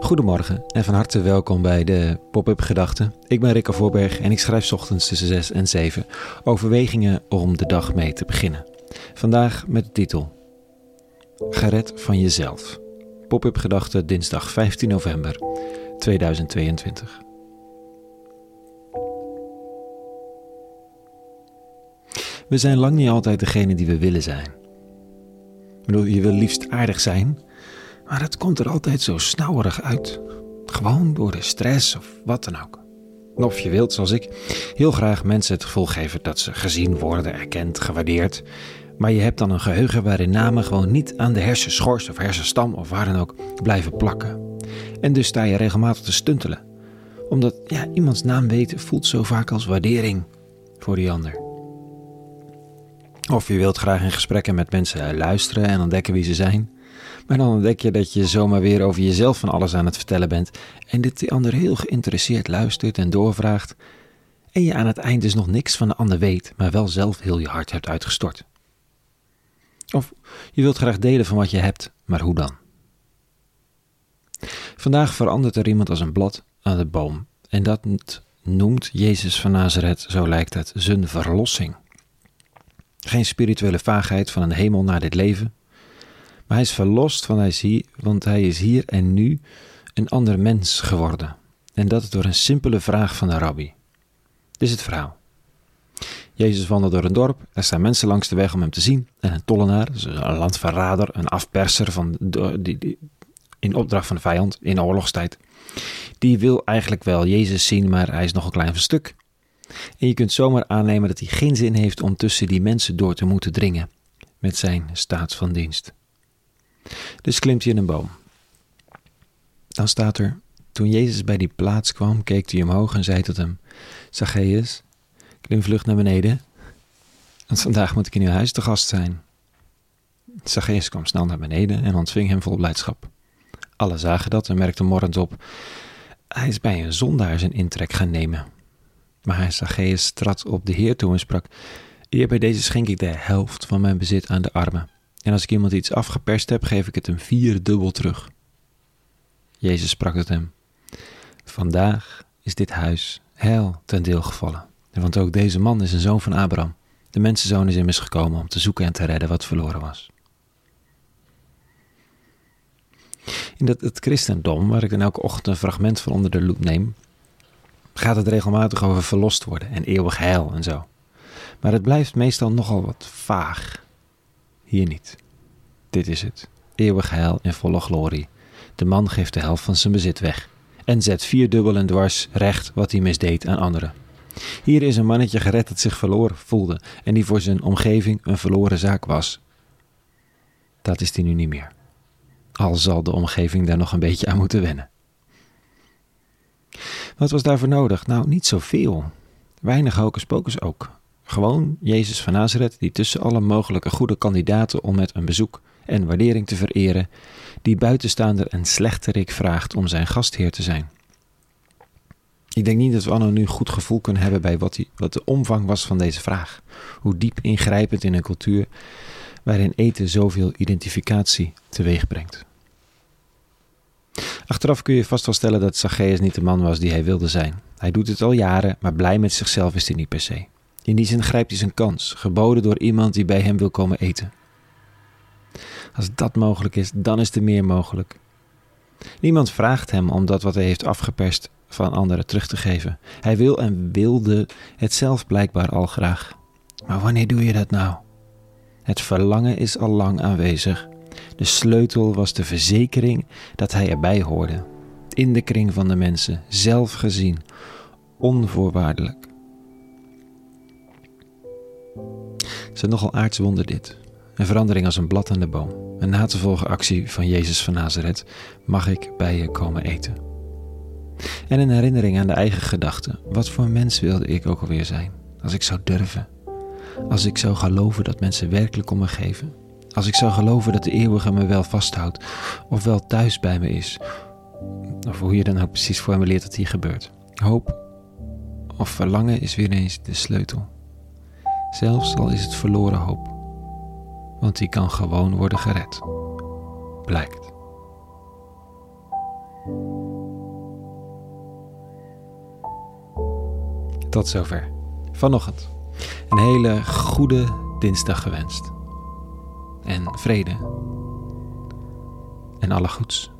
Goedemorgen en van harte welkom bij de Pop-up Gedachten. Ik ben Rikke Voorberg en ik schrijf ochtends tussen 6 en 7 overwegingen om de dag mee te beginnen. Vandaag met de titel Gered van jezelf. Pop-up Gedachten dinsdag 15 november 2022. We zijn lang niet altijd degene die we willen zijn. Ik je wil liefst aardig zijn, maar het komt er altijd zo snauwerig uit. Gewoon door de stress of wat dan ook. Of je wilt, zoals ik, heel graag mensen het gevoel geven dat ze gezien worden, erkend, gewaardeerd. Maar je hebt dan een geheugen waarin namen gewoon niet aan de hersenschors of hersenstam of waar dan ook blijven plakken. En dus sta je regelmatig te stuntelen. Omdat ja, iemands naam weten voelt zo vaak als waardering voor die ander. Of je wilt graag in gesprekken met mensen luisteren en ontdekken wie ze zijn. Maar dan ontdek je dat je zomaar weer over jezelf van alles aan het vertellen bent en dat die ander heel geïnteresseerd luistert en doorvraagt. En je aan het eind dus nog niks van de ander weet, maar wel zelf heel je hart hebt uitgestort. Of je wilt graag delen van wat je hebt, maar hoe dan? Vandaag verandert er iemand als een blad aan de boom. En dat noemt Jezus van Nazareth, zo lijkt het, zijn verlossing. Geen spirituele vaagheid van een hemel naar dit leven. Maar hij is verlost, van hij is hier, want hij is hier en nu een ander mens geworden. En dat door een simpele vraag van de rabbi. Dit is het verhaal. Jezus wandelt door een dorp. Er staan mensen langs de weg om hem te zien. En een tollenaar, een landverrader, een afperser van die, in opdracht van de vijand in oorlogstijd. Die wil eigenlijk wel Jezus zien, maar hij is nog een klein stuk. En je kunt zomaar aannemen dat hij geen zin heeft om tussen die mensen door te moeten dringen met zijn staat van dienst. Dus klimt hij in een boom. Dan staat er, toen Jezus bij die plaats kwam, keek hij omhoog en zei tot hem, Zacchaeus, klim vlug naar beneden, want vandaag moet ik in uw huis te gast zijn. Zacchaeus kwam snel naar beneden en ontving hem vol blijdschap. Alle zagen dat en merkten morrend op, hij is bij een zondaar zijn intrek gaan nemen. Maar Zacchaeus trad op de Heer toe en sprak: Heer, bij deze schenk ik de helft van mijn bezit aan de armen. En als ik iemand iets afgeperst heb, geef ik het hem vier dubbel terug. Jezus sprak tot hem: Vandaag is dit huis heil ten deel gevallen. Want ook deze man is een zoon van Abraham. De mensenzoon is immers gekomen om te zoeken en te redden wat verloren was. In het christendom, waar ik dan elke ochtend een fragment van onder de loep neem, gaat het regelmatig over verlost worden en eeuwig heil en zo. Maar het blijft meestal nogal wat vaag. Hier niet. Dit is het. Eeuwig heil in volle glorie. De man geeft de helft van zijn bezit weg en zet vierdubbel en dwars recht wat hij misdeed aan anderen. Hier is een mannetje gered dat zich verloren voelde en die voor zijn omgeving een verloren zaak was. Dat is hij nu niet meer. Al zal de omgeving daar nog een beetje aan moeten wennen. Wat was daarvoor nodig? Nou, niet zoveel. Weinig hocus pocus ook. Gewoon Jezus van Nazareth, die tussen alle mogelijke goede kandidaten om met een bezoek en waardering te vereren, die buitenstaander en slechterik vraagt om zijn gastheer te zijn. Ik denk niet dat we allemaal nu goed gevoel kunnen hebben bij wat, die, wat de omvang was van deze vraag. Hoe diep ingrijpend in een cultuur waarin eten zoveel identificatie teweeg brengt. Achteraf kun je vast wel stellen dat Zacchaeus niet de man was die hij wilde zijn. Hij doet het al jaren, maar blij met zichzelf is hij niet per se. In die zin grijpt hij zijn kans, geboden door iemand die bij hem wil komen eten. Als dat mogelijk is, dan is er meer mogelijk. Niemand vraagt hem om dat wat hij heeft afgeperst van anderen terug te geven. Hij wil en wilde het zelf blijkbaar al graag. Maar wanneer doe je dat nou? Het verlangen is al lang aanwezig. De sleutel was de verzekering dat hij erbij hoorde. In de kring van de mensen, zelf gezien, onvoorwaardelijk. Een nogal aardswonder dit. Een verandering als een blad aan de boom. Een na te volgen actie van Jezus van Nazareth. Mag ik bij je komen eten? En een herinnering aan de eigen gedachten. Wat voor mens wilde ik ook alweer zijn? Als ik zou durven. Als ik zou geloven dat mensen werkelijk om me geven. Als ik zou geloven dat de eeuwige me wel vasthoudt. Of wel thuis bij me is. Of hoe je dan ook precies formuleert dat hier gebeurt. Hoop of verlangen is weer eens de sleutel zelfs al is het verloren hoop. Want die kan gewoon worden gered, blijkt. Tot zover. Vanochtend. Een hele goede dinsdag gewenst. En vrede. En alle goeds.